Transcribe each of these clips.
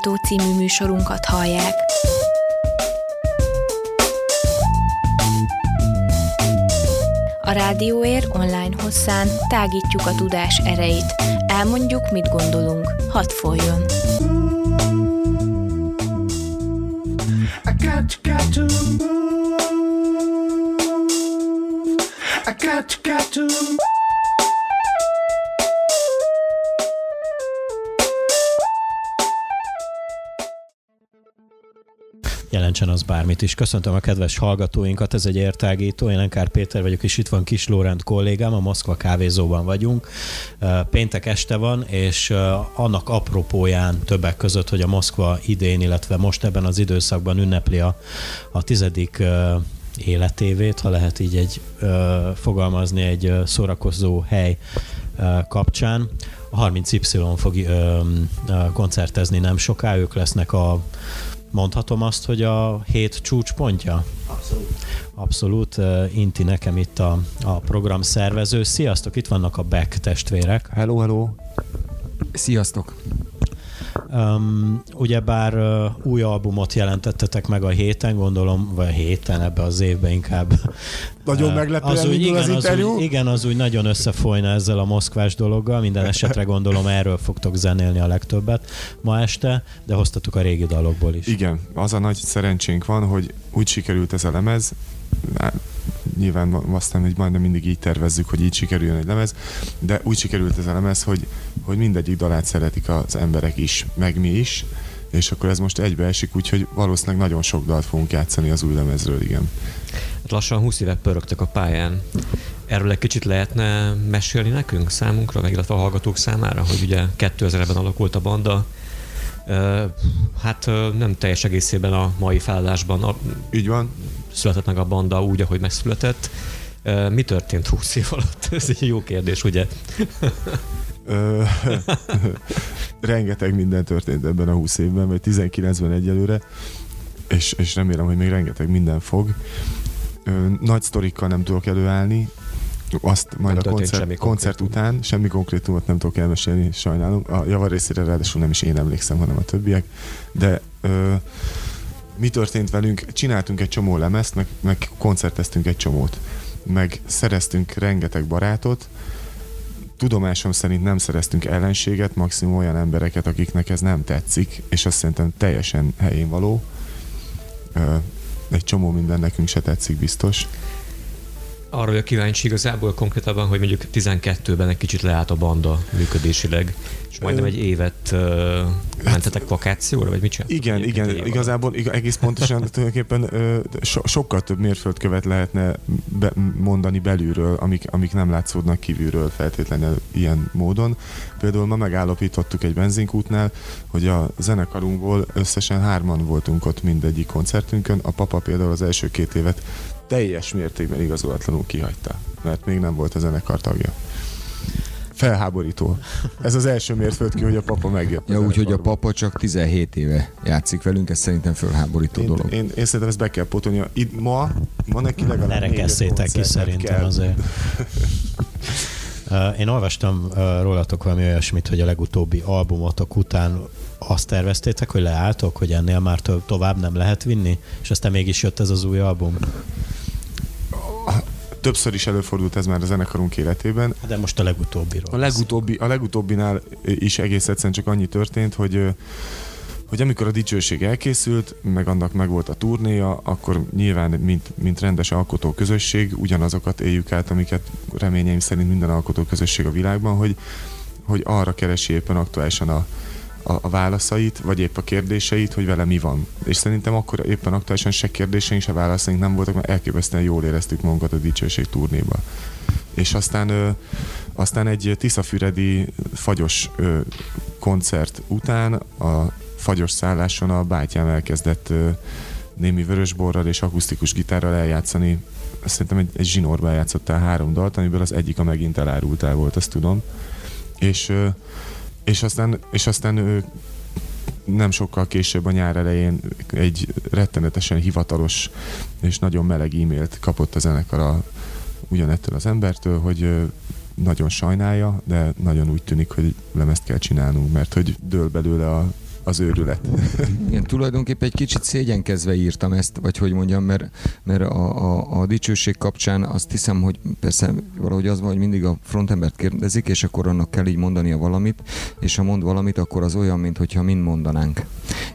Értágító című műsorunkat hallják. A Rádióér online hosszán tágítjuk a tudás erejét. Elmondjuk, mit gondolunk. Hadd folyjon! Jelentsen az bármit is. Köszöntöm a kedves hallgatóinkat, ez egy értágító, én Enkár Péter vagyok, és itt van Kis Lórend kollégám, a Moszkva kávézóban vagyunk. Péntek este van, és annak apropóján többek között, hogy a Moszkva idén, illetve most ebben az időszakban ünnepli a, a tizedik életévét, ha lehet így egy fogalmazni egy szórakozó hely kapcsán. A 30Y fog koncertezni nem soká, ők lesznek a Mondhatom azt, hogy a hét csúcspontja? Abszolút. Abszolút. Inti nekem itt a, a program szervező. Sziasztok, itt vannak a Beck testvérek. Hello, hello. Sziasztok. Um, ugyebár uh, új albumot jelentettetek meg a héten, gondolom, vagy a héten, ebbe az évben inkább. Nagyon meglepően az úgy, igen, az, interjú. Az úgy, igen, az úgy nagyon összefolyna ezzel a moszkvás dologgal. Minden esetre gondolom erről fogtok zenélni a legtöbbet ma este, de hoztatok a régi dalokból is. Igen, az a nagy szerencsénk van, hogy úgy sikerült ez a lemez, nyilván aztán hogy majdnem mindig így tervezzük, hogy így sikerüljön egy lemez, de úgy sikerült ez a lemez, hogy, hogy mindegyik dalát szeretik az emberek is, meg mi is, és akkor ez most egybeesik, úgyhogy valószínűleg nagyon sok dalt fogunk játszani az új lemezről, igen. Hát lassan 20 évet pörögtek a pályán. Erről egy kicsit lehetne mesélni nekünk, számunkra, meg illetve a hallgatók számára, hogy ugye 2000-ben alakult a banda, Hát nem teljes egészében a mai felállásban. Így van. Született meg a banda úgy, ahogy megszületett. Mi történt 20 év alatt? Ez egy jó kérdés, ugye? rengeteg minden történt ebben a 20 évben, vagy 19-ben egyelőre, és, és remélem, hogy még rengeteg minden fog. Nagy sztorikkal nem tudok előállni, azt majd nem a koncert, semmi koncert után semmi konkrétumot nem tudok elmesélni, sajnálom. A javarészére ráadásul nem is én emlékszem, hanem a többiek. De ö, mi történt velünk? Csináltunk egy csomó lemezt, meg, meg koncerteztünk egy csomót. Meg szereztünk rengeteg barátot, tudomásom szerint nem szereztünk ellenséget, maximum olyan embereket, akiknek ez nem tetszik, és azt szerintem teljesen helyén való. Egy csomó minden nekünk se tetszik biztos arra a kíváncsi igazából konkrétabban, hogy mondjuk 12-ben egy kicsit leállt a banda működésileg, és majdnem egy évet uh, mentetek vakációra, vagy mit csináltak? Igen, igen, igazából igaz, egész pontosan tulajdonképpen uh, so, sokkal több mérföldkövet lehetne be, mondani belülről, amik, amik nem látszódnak kívülről feltétlenül ilyen módon. Például ma megállapítottuk egy benzinkútnál, hogy a zenekarunkból összesen hárman voltunk ott mindegyik koncertünkön. A papa például az első két évet teljes mértékben igazolatlanul kihagyta, mert még nem volt a zenekar tagja. Felháborító. Ez az első mérföldkő, hogy a papa megjött. Ja, úgyhogy a papa csak 17 éve játszik velünk, ez szerintem felháborító én, dolog. Én, én, szerintem ezt be kell potolni. Itt ma, ma neki legalább Lerekesszétek ki szerintem kell. azért. Én olvastam rólatok valami olyasmit, hogy a legutóbbi albumotok után azt terveztétek, hogy leálltok, hogy ennél már tovább nem lehet vinni, és aztán mégis jött ez az új album? Többször is előfordult ez már a zenekarunk életében. De most a legutóbbiról. A, legutóbbi, a legutóbbinál is egész egyszerűen csak annyi történt, hogy hogy amikor a dicsőség elkészült, meg annak meg volt a turnéja, akkor nyilván, mint, mint rendes alkotó közösség, ugyanazokat éljük át, amiket reményeim szerint minden alkotó közösség a világban, hogy, hogy arra keresi éppen aktuálisan a, a, a válaszait, vagy épp a kérdéseit, hogy vele mi van. És szerintem akkor éppen aktuálisan se kérdéseink, se válaszaink nem voltak, mert elképesztően jól éreztük magunkat a dicsőség turnéba. És aztán, ö, aztán egy Tiszafüredi fagyos ö, koncert után a fagyos szálláson a bátyám elkezdett ö, némi vörösborral és akusztikus gitárral eljátszani szerintem egy, egy zsinórba eljátszottál három dalt, amiből az egyik a megint elárultál volt, azt tudom. És és aztán, és aztán ő nem sokkal később a nyár elején egy rettenetesen hivatalos és nagyon meleg e-mailt kapott a zenekar a, ugyanettől az embertől, hogy nagyon sajnálja, de nagyon úgy tűnik, hogy lemezt kell csinálnunk, mert hogy dől belőle a az őrület. Igen, tulajdonképpen egy kicsit szégyenkezve írtam ezt, vagy hogy mondjam, mert, mert a, a, a dicsőség kapcsán azt hiszem, hogy persze valahogy az van, hogy mindig a frontembert kérdezik, és akkor annak kell így mondania valamit, és ha mond valamit, akkor az olyan, mintha mind mondanánk.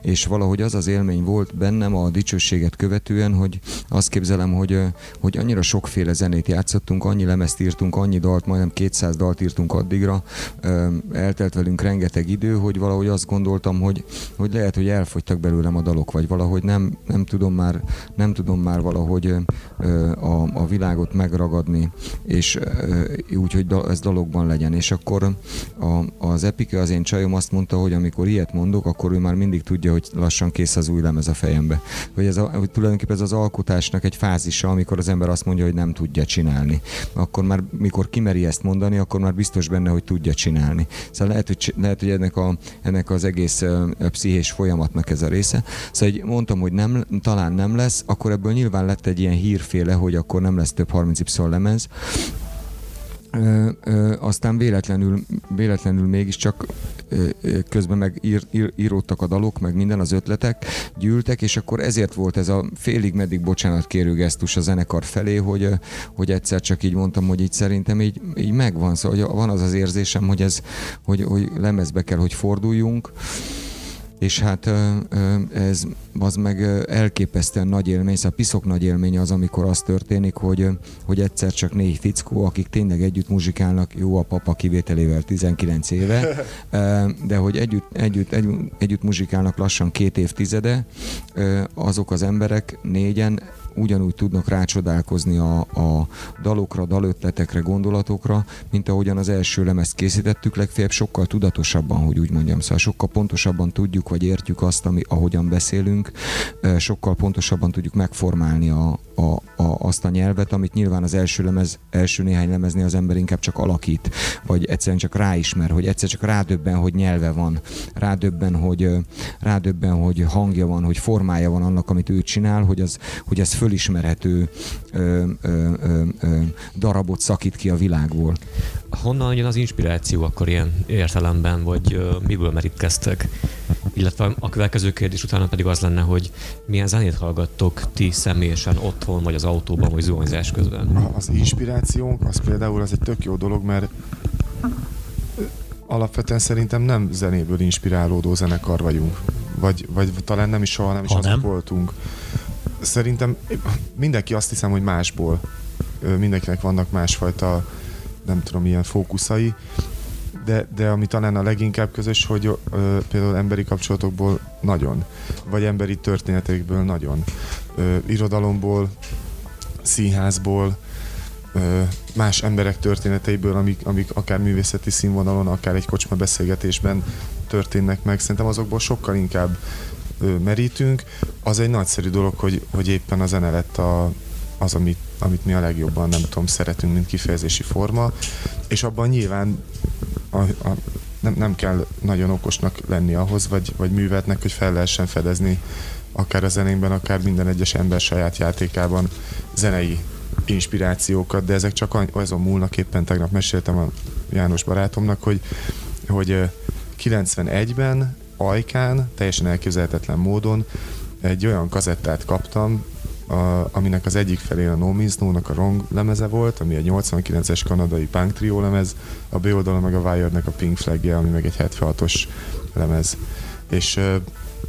És valahogy az az élmény volt bennem a dicsőséget követően, hogy azt képzelem, hogy, hogy annyira sokféle zenét játszottunk, annyi lemezt írtunk, annyi dalt, majdnem 200 dalt írtunk addigra, eltelt velünk rengeteg idő, hogy valahogy azt gondoltam, hogy, hogy lehet, hogy elfogytak belőlem a dalok, vagy valahogy nem, nem tudom már, nem tudom már valahogy a, a világot megragadni, és úgy, hogy ez dalokban legyen. És akkor a, az Epike, az én csajom azt mondta, hogy amikor ilyet mondok, akkor ő már mindig tudja, hogy lassan kész az új lemez a fejembe. Hogy ez a, hogy tulajdonképpen ez az alkotásnak egy fázisa, amikor az ember azt mondja, hogy nem tudja csinálni. Akkor már, mikor kimeri ezt mondani, akkor már biztos benne, hogy tudja csinálni. Szóval lehet, hogy, lehet, hogy ennek, a, ennek az egész uh, pszichés folyamatnak ez a része. Szóval hogy mondtam, hogy nem, talán nem lesz, akkor ebből nyilván lett egy ilyen hírféle, hogy akkor nem lesz több 30 lemez, Ö, ö, aztán véletlenül, véletlenül mégiscsak ö, közben meg ír, ír, íródtak a dalok, meg minden az ötletek gyűltek, és akkor ezért volt ez a félig meddig bocsánat kérő gesztus a zenekar felé, hogy, hogy egyszer csak így mondtam, hogy így szerintem így, így megvan, szóval hogy van az az érzésem, hogy ez, hogy, hogy lemezbe kell, hogy forduljunk, és hát ez az meg elképesztően nagy élmény, szóval piszok nagy élmény az, amikor az történik, hogy, hogy egyszer csak négy fickó, akik tényleg együtt muzsikálnak, jó a papa kivételével 19 éve, de hogy együtt, együtt, együtt, együtt muzsikálnak lassan két évtizede, azok az emberek négyen ugyanúgy tudnak rácsodálkozni a, a dalokra, dalötletekre, gondolatokra, mint ahogyan az első lemezt készítettük, legfeljebb sokkal tudatosabban, hogy úgy mondjam, szóval sokkal pontosabban tudjuk, vagy értjük azt, ami, ahogyan beszélünk, sokkal pontosabban tudjuk megformálni a, a, a, azt a nyelvet, amit nyilván az első lemez, első néhány lemeznél az ember inkább csak alakít, vagy egyszerűen csak ráismer, hogy egyszer csak rádöbben, hogy nyelve van, rádöbben, hogy, rádöbben, hogy hangja van, hogy formája van annak, amit ő csinál, hogy, az, hogy ez fölismerhető ö, ö, ö, ö, darabot szakít ki a világból. Honnan jön az inspiráció akkor ilyen értelemben, vagy ö, miből merítkeztek? Illetve a következő kérdés utána pedig az lenne, hogy milyen zenét hallgattok ti személyesen otthon, vagy az autóban, vagy zuhanyzás közben? Az inspirációnk, az például az egy tök jó dolog, mert alapvetően szerintem nem zenéből inspirálódó zenekar vagyunk. Vagy, vagy talán nem is soha nem is ha azok voltunk szerintem mindenki azt hiszem, hogy másból. Mindenkinek vannak másfajta, nem tudom, ilyen fókuszai, de, de ami talán a leginkább közös, hogy ö, például emberi kapcsolatokból nagyon, vagy emberi történetekből nagyon, ö, irodalomból, színházból, ö, más emberek történeteiből, amik, amik akár művészeti színvonalon, akár egy kocsma beszélgetésben történnek meg. Szerintem azokból sokkal inkább merítünk, az egy nagyszerű dolog, hogy, hogy éppen a zene lett a, az, amit, amit mi a legjobban, nem tudom, szeretünk, mint kifejezési forma, és abban nyilván a, a, nem, nem kell nagyon okosnak lenni ahhoz, vagy, vagy művetnek, hogy fel lehessen fedezni akár a zenénkben, akár minden egyes ember saját játékában zenei inspirációkat, de ezek csak azon múlnak, éppen tegnap meséltem a János barátomnak, hogy, hogy 91-ben ajkán, teljesen elképzelhetetlen módon egy olyan kazettát kaptam, a, aminek az egyik felén a No Means No-nak a Wrong lemeze volt, ami egy 89-es kanadai punk trio lemez, a B oldalon meg a Wired-nek a Pink Flagje, ami meg egy 76-os lemez. És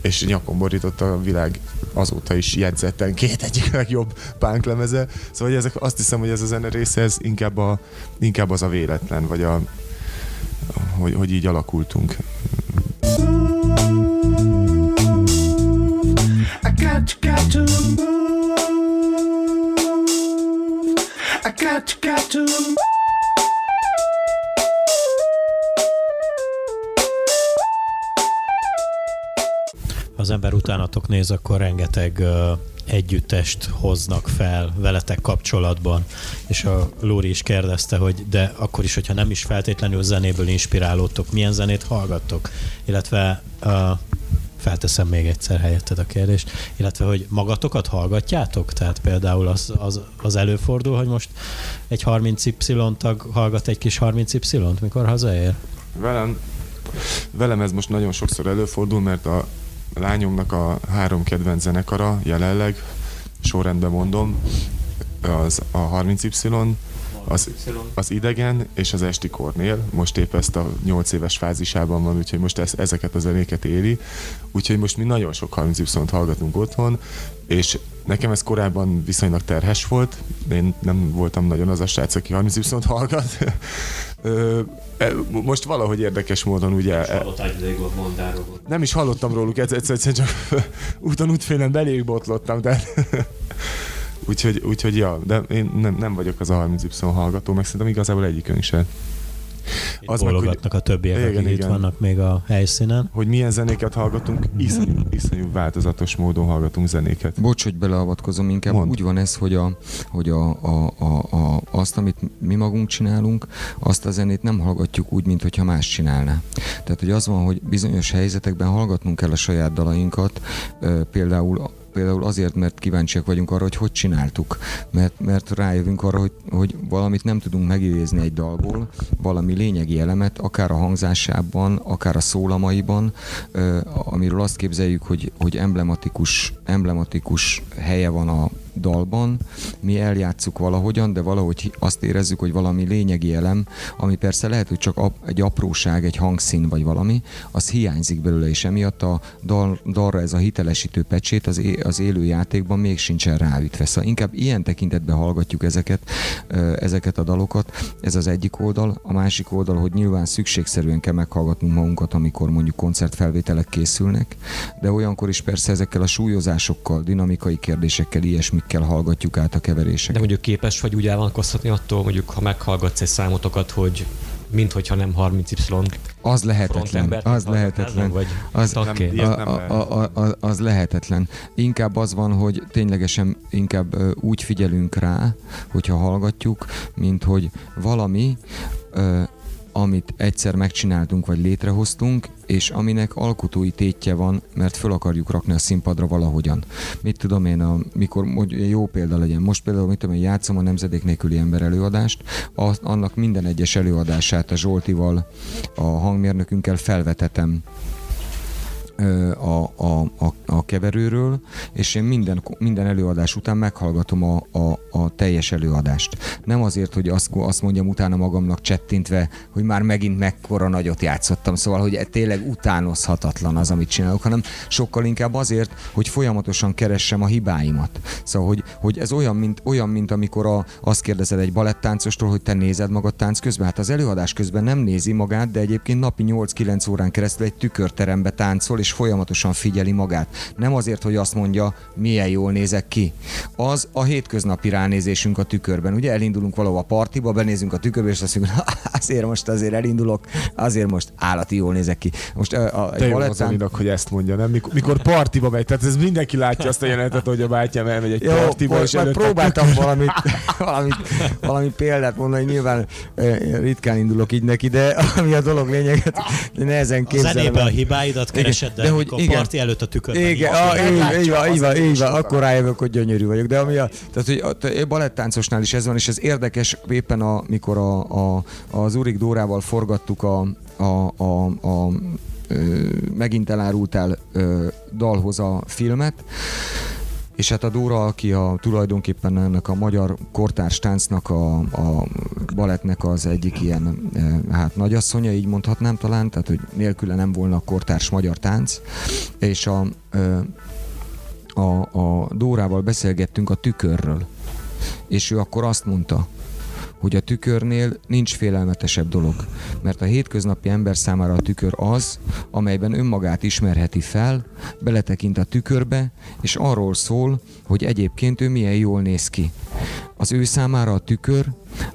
és nyakon borította a világ azóta is jegyzetten két egyik legjobb punk lemeze. Szóval ezek, azt hiszem, hogy ez a zene része, ez inkább, a, inkább az a véletlen, vagy a, hogy, hogy így alakultunk. To az ember utánatok néz, akkor rengeteg uh, együttest hoznak fel veletek kapcsolatban, és a Lóri is kérdezte, hogy de akkor is, hogyha nem is feltétlenül zenéből inspirálódtok, milyen zenét hallgattok, illetve uh, felteszem még egyszer helyetted a kérdést, illetve hogy magatokat hallgatjátok? Tehát például az, az, az előfordul, hogy most egy 30Y tag hallgat egy kis 30Y-t, mikor hazaér? Velem velem ez most nagyon sokszor előfordul, mert a lányomnak a három kedvenc zenekara jelenleg, sorrendben mondom, az a 30Y, az, az idegen és az esti kornél. Most épp ezt a 8 éves fázisában van, úgyhogy most ez, ezeket a zenéket éli. Úgyhogy most mi nagyon sok 30 y hallgatunk otthon, és nekem ez korábban viszonylag terhes volt. Én nem voltam nagyon az a srác, aki 30 y hallgat. E, most valahogy érdekes módon ugye... E, nem is hallottam róluk, egyszer, egyszer csak úton útfélen beléjük botlottam, de Úgyhogy, úgyhogy ja, de én nem, nem vagyok az a 30Y hallgató, meg szerintem igazából egyikünk sem. Az bologatnak meg, hogy, a többiek, igen, akik igen. itt vannak még a helyszínen. Hogy milyen zenéket hallgatunk, iszonyú, iszonyú változatos módon hallgatunk zenéket. Bocs, hogy beleavatkozom, inkább Mond. úgy van ez, hogy, a, hogy a, a, a, a, azt, amit mi magunk csinálunk, azt a zenét nem hallgatjuk úgy, mint hogyha más csinálná. Tehát, hogy az van, hogy bizonyos helyzetekben hallgatnunk kell a saját dalainkat, például például azért, mert kíváncsiak vagyunk arra, hogy hogy csináltuk. Mert, mert rájövünk arra, hogy, hogy valamit nem tudunk megidézni egy dalból, valami lényegi elemet, akár a hangzásában, akár a szólamaiban, amiről azt képzeljük, hogy, hogy emblematikus, emblematikus helye van a dalban, mi eljátszuk valahogyan, de valahogy azt érezzük, hogy valami lényegi elem, ami persze lehet, hogy csak egy apróság, egy hangszín vagy valami, az hiányzik belőle, és emiatt a dal, dalra ez a hitelesítő pecsét az, az élő játékban még sincsen ráütve. Szóval inkább ilyen tekintetben hallgatjuk ezeket, ezeket a dalokat. Ez az egyik oldal. A másik oldal, hogy nyilván szükségszerűen kell meghallgatnunk magunkat, amikor mondjuk koncertfelvételek készülnek, de olyankor is persze ezekkel a súlyozásokkal, dinamikai kérdésekkel, ilyesmik kell hallgatjuk át a keveréseket. De mondjuk képes vagy úgy elvonatkoztatni attól, mondjuk ha meghallgatsz egy számotokat, hogy mint hogyha nem 30Y az lehetetlen. Az lehetetlen. Vagy az, nem, a, a, a, a, az lehetetlen. Inkább az van, hogy ténylegesen inkább úgy figyelünk rá, hogyha hallgatjuk, mint hogy valami amit egyszer megcsináltunk vagy létrehoztunk, és aminek alkotói tétje van, mert föl akarjuk rakni a színpadra valahogyan. Mit tudom én, a, mikor hogy jó példa legyen. Most például, mit tudom én, játszom a Nemzedék nélküli ember előadást, az, annak minden egyes előadását a Zsoltival, a hangmérnökünkkel felvetetem a, a, a, a keverőről, és én minden, minden előadás után meghallgatom a, a, a teljes előadást. Nem azért, hogy azt, azt mondjam utána magamnak csettintve, hogy már megint mekkora nagyot játszottam, szóval, hogy tényleg utánozhatatlan az, amit csinálok, hanem sokkal inkább azért, hogy folyamatosan keressem a hibáimat. Szóval, hogy, hogy ez olyan, mint, olyan, mint amikor a, azt kérdezed egy balettáncostól, hogy te nézed magad tánc közben. Hát az előadás közben nem nézi magát, de egyébként napi 8-9 órán keresztül egy tükörterembe táncol, és folyamatosan figyeli magát. Nem azért, hogy azt mondja, milyen jól nézek ki. Az a hétköznapi ránézésünk a tükörben. Ugye elindulunk valahova a partiba, benézünk a tükörbe, és azt mondjuk, azért most azért elindulok, azért most állati jól nézek ki. Most a, a Te balettán... jó hogy ezt mondja, nem? Mikor, mikor partiba megy, tehát ez mindenki látja azt a jelenetet, hogy a bátyám elmegy egy jó, partiba, és előtt próbáltam valamit, valamit, valami példát mondani, nyilván ritkán indulok így neki, de ami a dolog lényeget, nehezen képzelem. A a hibáidat keresed, de, de hogy igen, parti előtt a tükörben. Igen, a, így, így, van, így van, így van, akkor rájövök, hogy gyönyörű vagyok. De ami a, tehát, hogy a, balettáncosnál is ez van, és ez érdekes, éppen a, mikor a, a, az Urik Dórával forgattuk a, a, a, a megint elárultál dalhoz a filmet, és hát a Dóra, aki a, tulajdonképpen ennek a magyar kortárs táncnak, a, a balettnek az egyik ilyen e, hát nagyasszonya, így mondhatnám talán, tehát hogy nélküle nem volna kortárs magyar tánc, és a, e, a, a Dórával beszélgettünk a tükörről, és ő akkor azt mondta, hogy a tükörnél nincs félelmetesebb dolog, mert a hétköznapi ember számára a tükör az, amelyben önmagát ismerheti fel, beletekint a tükörbe, és arról szól, hogy egyébként ő milyen jól néz ki. Az ő számára a tükör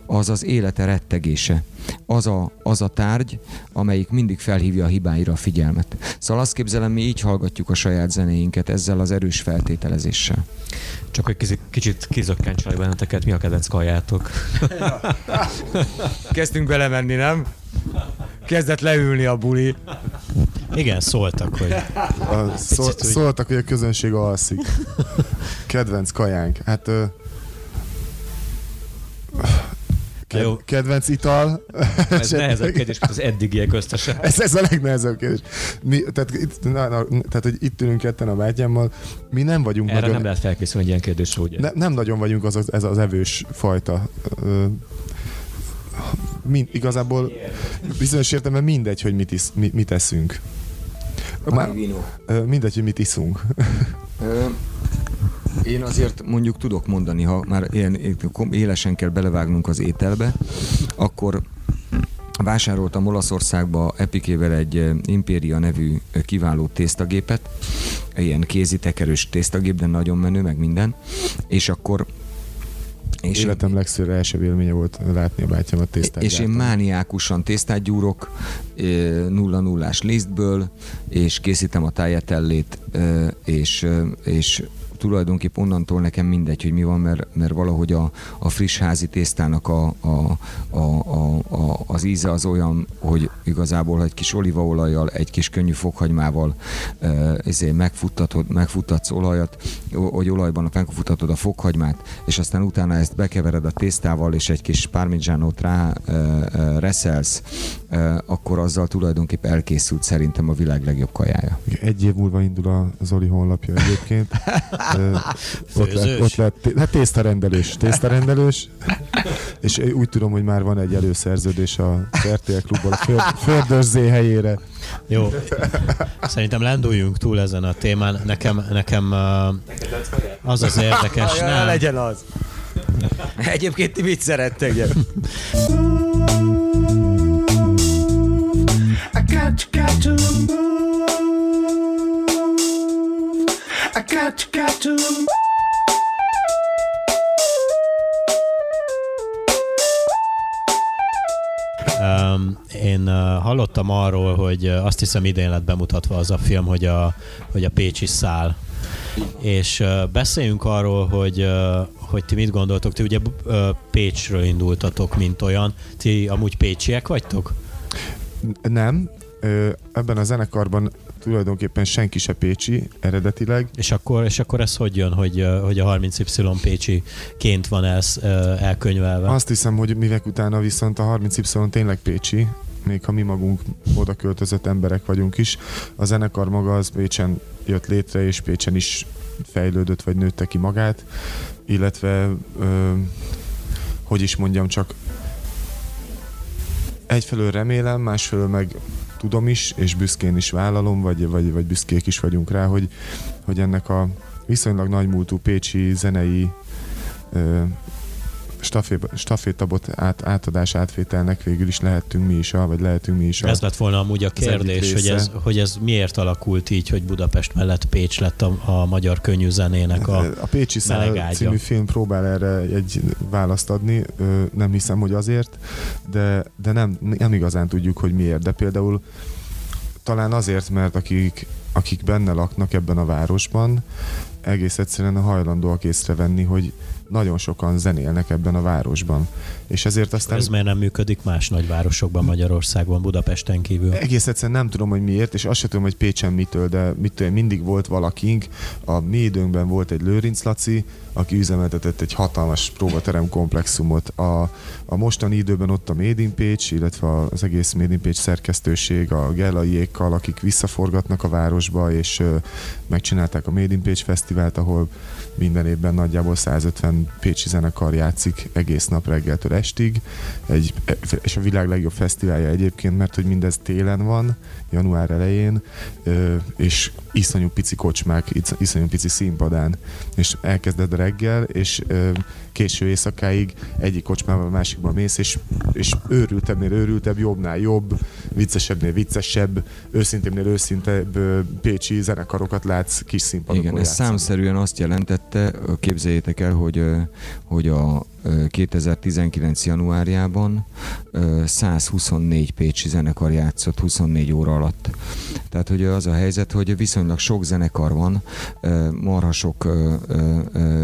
az az élete rettegése. Az a, az a tárgy, amelyik mindig felhívja a hibáira a figyelmet. Szóval azt képzelem, mi így hallgatjuk a saját zenéinket ezzel az erős feltételezéssel. Csak hogy kicsit, kicsit kizökkentselek benneteket, mi a kedvenc kajátok? Kezdtünk belemenni, nem? Kezdett leülni a buli. Igen, szóltak, hogy... A, szól, szóltak, hogy a közönség alszik. Kedvenc kajánk. Hát Jó. Ked- kedvenc ital. Ez nehezebb kérdés, mint az eddigiek összesen. Ez, ez a legnehezebb kérdés. Mi, tehát, itt, na, na, tehát, hogy itt ülünk ketten a bátyámmal, mi nem vagyunk Erre nagyon... nem lehet felkészülni egy ilyen kérdésre, ugye? Ne, nem nagyon vagyunk az, az, ez az evős fajta. Mind, igazából bizonyos értelemben mindegy, hogy mit, isz, mi, mit eszünk. Már, mindegy, hogy mit iszunk. Én azért mondjuk tudok mondani, ha már ilyen élesen kell belevágnunk az ételbe, akkor vásároltam Olaszországba Epikével egy eh, Imperia nevű eh, kiváló tésztagépet, ilyen kézi tekerős tésztagép, de nagyon menő, meg minden, és akkor És Életem legször első élménye volt látni a bátyámat tésztát És én gyártani. mániákusan tésztát gyúrok, eh, nulla nullás lisztből, és készítem a tájatellét, eh, és, eh, és tulajdonképp onnantól nekem mindegy, hogy mi van, mert, mert valahogy a, a friss házi tésztának a, a, a, a, a, az íze az olyan, hogy igazából egy kis olívaolajjal, egy kis könnyű fokhagymával ezért megfuttatod, megfuttatsz olajat, hogy olajban megfuttatod a fokhagymát, és aztán utána ezt bekevered a tésztával, és egy kis parmigianot rá reszelsz, akkor azzal tulajdonképp elkészült szerintem a világ legjobb kajája. Egy év múlva indul a Zoli honlapja egyébként. Ott lett, ott lett hát tésztarendelős, tésztarendelős, és úgy tudom, hogy már van egy előszerződés a RTL klubból a Föld- helyére. Jó. Szerintem lenduljunk túl ezen a témán. Nekem, nekem az az érdekes, nem, legyen az. Egyébként ti mit szerettek? To. Um, én uh, hallottam arról, hogy uh, azt hiszem idén lett bemutatva az a film, hogy a, hogy a Pécsi szál. És uh, beszéljünk arról, hogy, uh, hogy ti mit gondoltok. Ti ugye uh, Pécsről indultatok, mint olyan. Ti amúgy pécsiek vagytok? Nem, ebben a zenekarban tulajdonképpen senki se pécsi eredetileg. És akkor, és akkor ez hogy jön, hogy, hogy a 30Y pécsiként van ez elkönyvelve? Azt hiszem, hogy mivek utána viszont a 30Y tényleg pécsi, még ha mi magunk oda költözött emberek vagyunk is. A zenekar maga az Pécsen jött létre, és Pécsen is fejlődött, vagy nőtte ki magát, illetve ö, hogy is mondjam, csak egyfelől remélem, másfelől meg tudom is, és büszkén is vállalom, vagy, vagy, vagy büszkék is vagyunk rá, hogy, hogy ennek a viszonylag nagymúltú pécsi zenei stafé- stafétabot át, átadás átvételnek végül is lehettünk mi is, a, vagy lehetünk mi is. A, Ez lett volna amúgy a kérdés, hogy ez, hogy ez miért alakult így, hogy Budapest mellett Pécs lett a, a magyar könnyű zenének a... a Pécsi Szál című film próbál erre egy választ adni, nem hiszem, hogy azért, de, de nem, nem igazán tudjuk, hogy miért. De például talán azért, mert akik, akik benne laknak ebben a városban, egész egyszerűen hajlandóak észrevenni, hogy nagyon sokan zenélnek ebben a városban. És ezért aztán... Ez miért nem működik más nagyvárosokban Magyarországon, Budapesten kívül? Egész egyszerűen nem tudom, hogy miért, és azt sem tudom, hogy Pécsen mitől, de mitől mindig volt valakink. A mi időnkben volt egy Lőrinc Laci, aki üzemeltetett egy hatalmas próbaterem komplexumot. A, a mostani időben ott a Made in Pécs, illetve az egész Made in Pécs szerkesztőség, a Gellaiékkal, akik visszaforgatnak a városba, és ö, megcsinálták a Made in Pécs fesztivált, ahol minden évben nagyjából 150 pécsi zenekar játszik egész nap reggeltől estig, egy, és a világ legjobb fesztiválja egyébként, mert hogy mindez télen van, január elején, ö, és iszonyú pici kocsmák, isz- iszonyú pici színpadán, és elkezded reggel, és késő éjszakáig egyik kocsmába a másikba mész, és, és őrültebbnél őrültebb, jobbnál jobb, viccesebbnél viccesebb, őszintébbnél őszintebb pécsi zenekarokat látsz kis színpadokon Igen, ez játszani. számszerűen azt jelentette, képzeljétek el, hogy, hogy a ö, 2019. januárjában ö, 124 pécsi zenekar játszott 24 óra alatt. Tehát, hogy az a helyzet, hogy viszonylag sok zenekar van, marha sok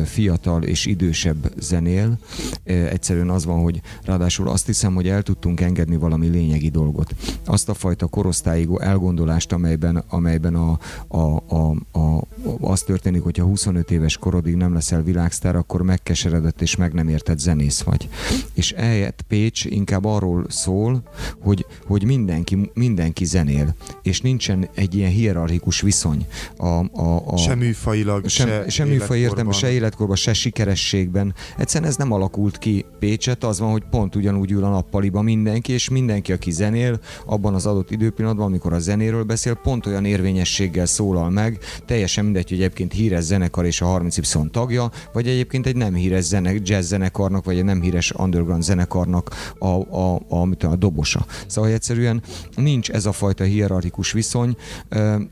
fiatal és idősebb zenél. Egyszerűen az van, hogy ráadásul azt hiszem, hogy el tudtunk engedni valami lényegi dolgot. Azt a fajta korosztályi elgondolást, amelyben, amelyben a, a, a, a, az történik, hogyha 25 éves korodig nem leszel világsztár, akkor megkeseredett és meg nem ért értett zenész vagy. És eljött Pécs inkább arról szól, hogy, hogy mindenki, mindenki zenél, és nincsen egy ilyen hierarchikus viszony. A, a, a, Se műfajilag, sem, se, sem műfaj életkorban. se életkorban, se sikerességben. Egyszerűen ez nem alakult ki Pécset, az van, hogy pont ugyanúgy ül a nappaliba mindenki, és mindenki, aki zenél, abban az adott időpillanatban, amikor a zenéről beszél, pont olyan érvényességgel szólal meg, teljesen mindegy, hogy egyébként híres zenekar és a 30Y tagja, vagy egyébként egy nem híres zene, jazz zenekarnak, vagy egy nem híres underground zenekarnak a, a, a, a, a dobosa. Szóval egyszerűen nincs ez a fajta hierarchikus viszony,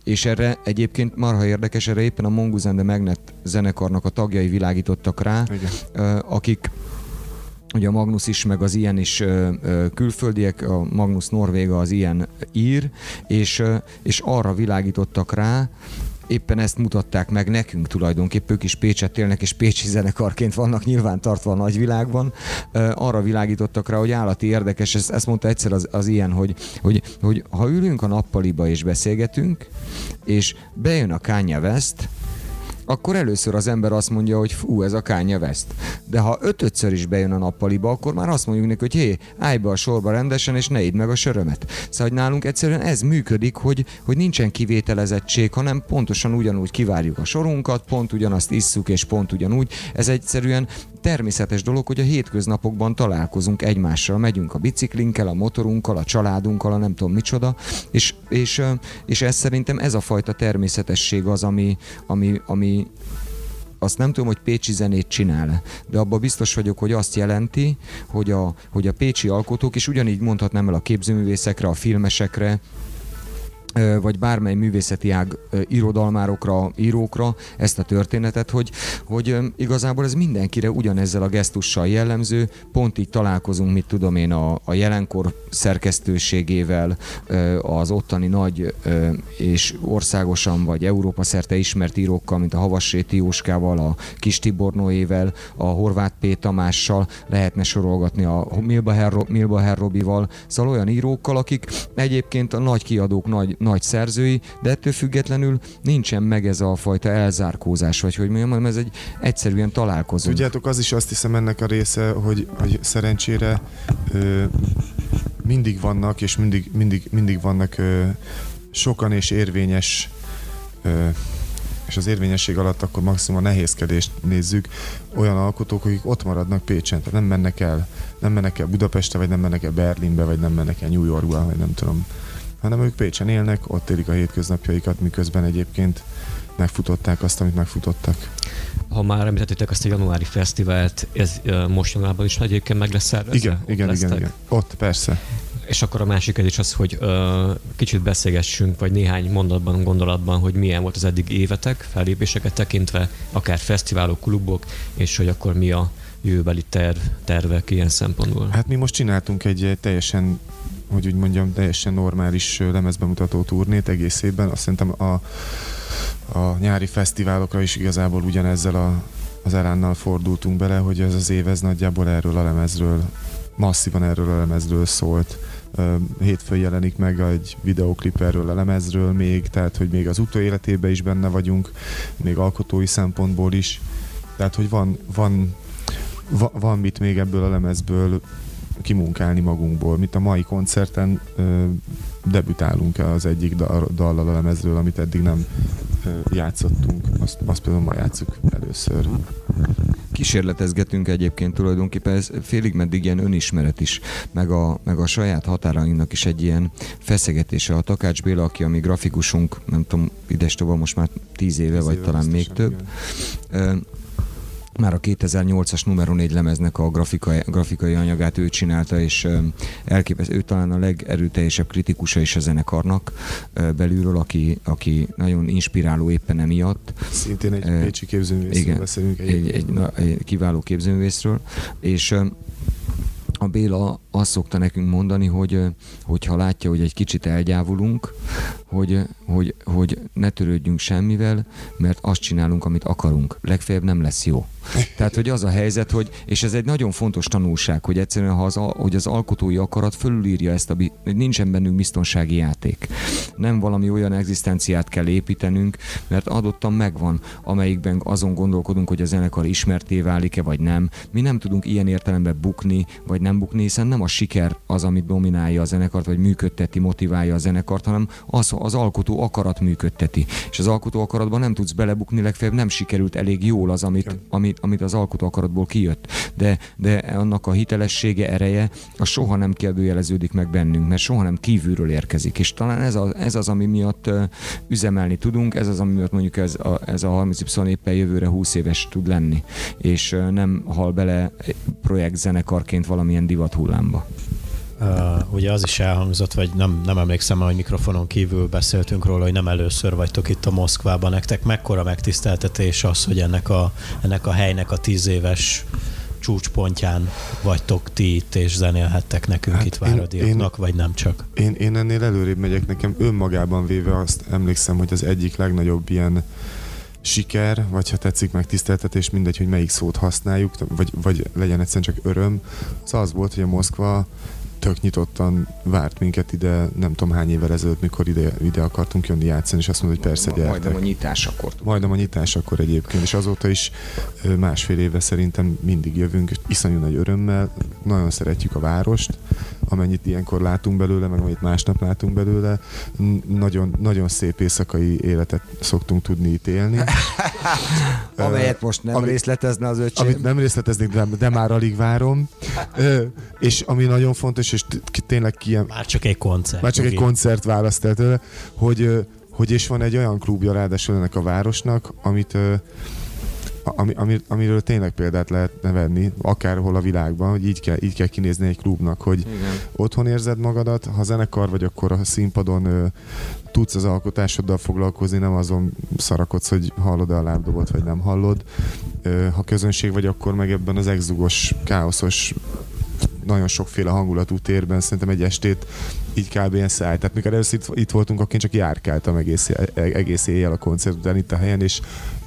és erre egyébként marha érdekes, erre éppen a Mongoose and the Magnet zenekarnak a tagjai világítottak rá, Igen. Akik ugye a Magnus is, meg az ilyen is külföldiek, a Magnus Norvéga az ilyen ír, és, és arra világítottak rá, éppen ezt mutatták meg nekünk tulajdonképpen, ők is Pécset élnek, és pécsi zenekarként vannak nyilván tartva a nagyvilágban. Arra világítottak rá, hogy állati érdekes, ezt, ezt mondta egyszer az, az ilyen, hogy, hogy, hogy ha ülünk a nappaliba és beszélgetünk, és bejön a Kanye West, akkor először az ember azt mondja, hogy fú, ez a Kanye West. De ha ötödször is bejön a nappaliba, akkor már azt mondjuk neki, hogy hé, állj be a sorba rendesen, és ne idd meg a sörömet. Szóval, hogy nálunk egyszerűen ez működik, hogy, hogy nincsen kivételezettség, hanem pontosan ugyanúgy kivárjuk a sorunkat, pont ugyanazt isszuk, és pont ugyanúgy. Ez egyszerűen természetes dolog, hogy a hétköznapokban találkozunk egymással, megyünk a biciklinkkel, a motorunkkal, a családunkkal, a nem tudom micsoda, és, és, és ez szerintem ez a fajta természetesség az, ami, ami, ami azt nem tudom, hogy pécsi zenét csinál, de abban biztos vagyok, hogy azt jelenti, hogy a, hogy a pécsi alkotók, és ugyanígy mondhatnám el a képzőművészekre, a filmesekre, vagy bármely művészeti ág irodalmárokra, írókra ezt a történetet, hogy, hogy igazából ez mindenkire ugyanezzel a gesztussal jellemző, pont így találkozunk, mit tudom én, a, a jelenkor szerkesztőségével, az ottani nagy és országosan vagy Európa szerte ismert írókkal, mint a Havasréti Jóskával, a Kis Tibor Noével, a Horváth P. Tamással, lehetne sorolgatni a Milbaher, Milbaher Robival, szóval olyan írókkal, akik egyébként a nagy kiadók, nagy, nagy szerzői, de ettől függetlenül nincsen meg ez a fajta elzárkózás, vagy hogy mondjam, hanem ez egy egyszerűen találkozunk. Tudjátok, az is azt hiszem ennek a része, hogy, hogy szerencsére ö, mindig vannak, és mindig, mindig, mindig vannak ö, sokan és érvényes ö, és az érvényesség alatt akkor maximum a nehézkedést nézzük, olyan alkotók, akik ott maradnak Pécsen, tehát nem mennek el, nem mennek el Budapestre, vagy nem mennek el Berlinbe, vagy nem mennek el New Yorkba, vagy nem tudom, hanem ők Pécsen élnek, ott élik a hétköznapjaikat, miközben egyébként megfutották azt, amit megfutottak. Ha már említettétek azt a januári fesztivált, ez most januárban is egyébként meg lesz szervezve? Igen, Ott igen, igen, lesztek? igen. Ott, persze. És akkor a másik is az, hogy ö, kicsit beszélgessünk, vagy néhány mondatban, gondolatban, hogy milyen volt az eddig évetek, fellépéseket tekintve, akár fesztiválok, klubok, és hogy akkor mi a jövőbeli terv, tervek ilyen szempontból. Hát mi most csináltunk egy teljesen, hogy úgy mondjam, teljesen normális lemezbemutató turnét egész évben. Azt szerintem a, a nyári fesztiválokra is igazából ugyanezzel a, az elánnal fordultunk bele, hogy ez az év ez nagyjából erről a lemezről, masszívan erről a lemezről szólt. Hétfőn jelenik meg egy videoklip erről a lemezről még, tehát hogy még az utóéletében is benne vagyunk, még alkotói szempontból is. Tehát, hogy van, van, va, van mit még ebből a lemezből kimunkálni magunkból. Mint a mai koncerten ö, debütálunk az egyik dal, dallal a lemezről, amit eddig nem ö, játszottunk. Azt, azt például ma játszuk először. kísérletezgetünk egyébként tulajdonképpen, ez félig meddig ilyen önismeret is, meg a, meg a saját határainknak is egy ilyen feszegetése. A Takács Béla, aki a mi grafikusunk, nem tudom, ides most már tíz éve, Tíz vagy éve talán még több, igen. Már a 2008-as numero 4 lemeznek a grafikai, grafikai anyagát ő csinálta, és elképesztő, ő talán a legerőteljesebb kritikusa is a zenekarnak belülről, aki, aki nagyon inspiráló éppen emiatt. Szintén egy Ö, pécsi képzőművészről igen. beszélünk. egy, egy, na, egy kiváló képzőművészről, és a Béla azt szokta nekünk mondani, hogy hogyha látja, hogy egy kicsit elgyávulunk, hogy, hogy, hogy ne törődjünk semmivel, mert azt csinálunk, amit akarunk. Legfeljebb nem lesz jó. Tehát, hogy az a helyzet, hogy, és ez egy nagyon fontos tanulság, hogy egyszerűen, ha az, hogy az alkotói akarat fölülírja ezt, a, hogy nincsen bennünk biztonsági játék. Nem valami olyan egzisztenciát kell építenünk, mert adottan megvan, amelyikben azon gondolkodunk, hogy a zenekar ismerté válik-e, vagy nem. Mi nem tudunk ilyen értelemben bukni, vagy nem bukni, hiszen nem a siker az, amit dominálja a zenekart, vagy működteti, motiválja a zenekart, hanem az, az alkotó akarat működteti. És az alkotó akaratban nem tudsz belebukni, legfeljebb nem sikerült elég jól az, amit, amit, amit az alkotó akaratból kijött. De, de annak a hitelessége, ereje, az soha nem kérdőjeleződik meg bennünk, mert soha nem kívülről érkezik. És talán ez, a, ez az, ami miatt üzemelni tudunk, ez az, ami miatt mondjuk ez a, ez a 30 éppen jövőre 20 éves tud lenni, és nem hal bele projektzenekarként valamilyen divat hullámba. Uh, ugye az is elhangzott, vagy nem, nem emlékszem, hogy mikrofonon kívül beszéltünk róla, hogy nem először vagytok itt a Moszkvában. Nektek mekkora megtiszteltetés az, hogy ennek a, ennek a helynek a tíz éves csúcspontján vagytok ti itt, és zenélhettek nekünk Hát itt váradiaknak, vagy nem csak? Én, én ennél előrébb megyek, nekem önmagában véve azt emlékszem, hogy az egyik legnagyobb ilyen siker, vagy ha tetszik meg tiszteltetés, mindegy, hogy melyik szót használjuk, vagy, vagy legyen egyszerűen csak öröm, az az volt, hogy a Moszkva tök nyitottan várt minket ide, nem tudom hány évvel ezelőtt, mikor ide, ide akartunk jönni játszani, és azt mondta, hogy persze gyertek. Majdnem a nyitásakor. Majdnem a nyitás akkor egyébként, és azóta is másfél éve szerintem mindig jövünk, és iszonyú nagy örömmel, nagyon szeretjük a várost, amennyit ilyenkor látunk belőle, meg amit másnap látunk belőle, nagyon, nagyon szép éjszakai életet szoktunk tudni itt élni. Amelyet most nem Ami- részletezne az öcsém. Amit nem részleteznék, de, de már alig várom. És ami nagyon fontos, és tényleg kiem, Már csak egy koncert. már csak egy koncert választ el tőle, hogy, hogy és van egy olyan klubja ráadásul ennek a városnak, amit ami, ami, amiről tényleg példát lehetne venni, akárhol a világban, hogy így kell, így kell kinézni egy klubnak, hogy Igen. otthon érzed magadat, ha zenekar vagy, akkor a színpadon ö, tudsz az alkotásoddal foglalkozni, nem azon szarakodsz, hogy hallod-e a lábdobot, vagy nem hallod. Ö, ha közönség vagy, akkor meg ebben az exzugos, káoszos, nagyon sokféle hangulatú térben szerintem egy estét így kb. ilyen száll. Tehát mikor először itt, itt voltunk, akkor én csak járkáltam egész, egész éjjel a koncert után itt a helyen, és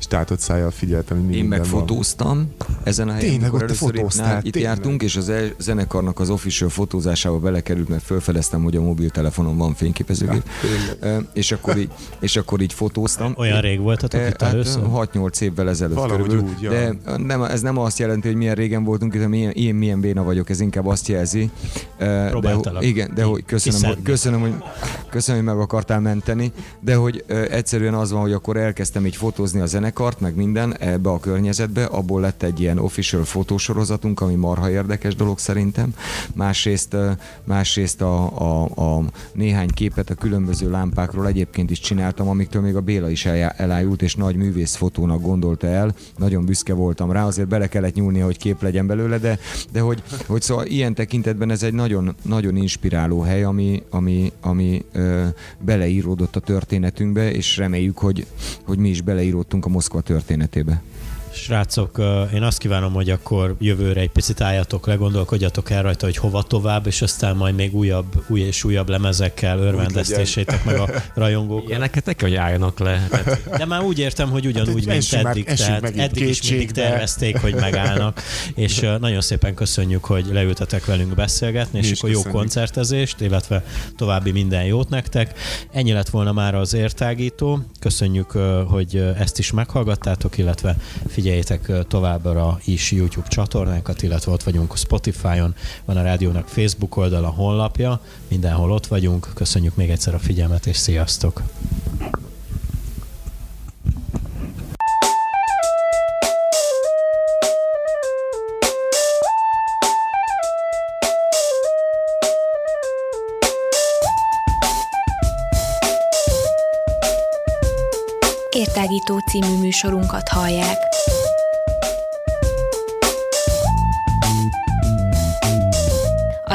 tátott szájjal figyeltem, hogy mi Én minden meg van. fotóztam ezen a helyen, Tényleg, ott először itt, fotóztál, itt tényleg. jártunk, és az el- zenekarnak az official fotózásába belekerült, mert felfedeztem, hogy a mobiltelefonom van fényképezőgép. Ö, és, akkor így, és akkor így fotóztam. Olyan rég voltatok itt hát először? 6-8 évvel ezelőtt Valahogy körülbelül. úgy, ja. De nem, ez nem azt jelenti, hogy milyen régen voltunk itt, hanem milyen, ilyen milyen béna vagyok, ez inkább azt jelzi. De, igen, de hogy köszönöm, hogy, köszönöm, hogy, köszönöm, hogy meg akartál menteni, de hogy egyszerűen az van, hogy akkor elkezdtem így fotózni a zenekart, meg minden ebbe a környezetbe, abból lett egy ilyen official fotósorozatunk, ami marha érdekes dolog szerintem. Másrészt, másrészt a, a, a néhány képet a különböző lámpákról egyébként is csináltam, amiktől még a Béla is eljá- elájult, és nagy művész fotónak gondolta el. Nagyon büszke voltam rá, azért bele kellett nyúlnia, hogy kép legyen belőle, de, de hogy, hogy szóval ilyen tekintetben ez egy nagyon, nagyon inspiráló hely, ami, ami, ami ö, beleíródott a történetünkbe, és reméljük, hogy, hogy mi is beleíródtunk a Moszkva történetébe. Srácok, én azt kívánom, hogy akkor jövőre egy picit álljatok le, gondolkodjatok el rajta, hogy hova tovább, és aztán majd még újabb, új és újabb lemezekkel örvendeztessétek meg a rajongókat. Ilyeneket ne kell, hogy álljanak le. Tehát De már úgy értem, hogy ugyanúgy, Hát, mint eddig, tehát eddig is mindig kétségbe. tervezték, hogy megállnak, és nagyon szépen köszönjük, hogy leültetek velünk beszélgetni, és Mi akkor jó köszönjük. koncertezést, illetve további minden jót nektek. Ennyi lett volna már az értágító. Köszönjük, hogy ezt is meghallgattátok, illetve figyeljétek továbbra is YouTube csatornánkat, illetve ott vagyunk Spotify-on, van a rádiónak Facebook oldala, honlapja, mindenhol ott vagyunk. Köszönjük még egyszer a figyelmet, és sziasztok! Értágító című műsorunkat hallják.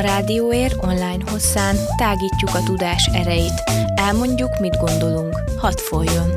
Rádióér online hosszán tágítjuk a tudás erejét. Elmondjuk, mit gondolunk. Hadd folyjon!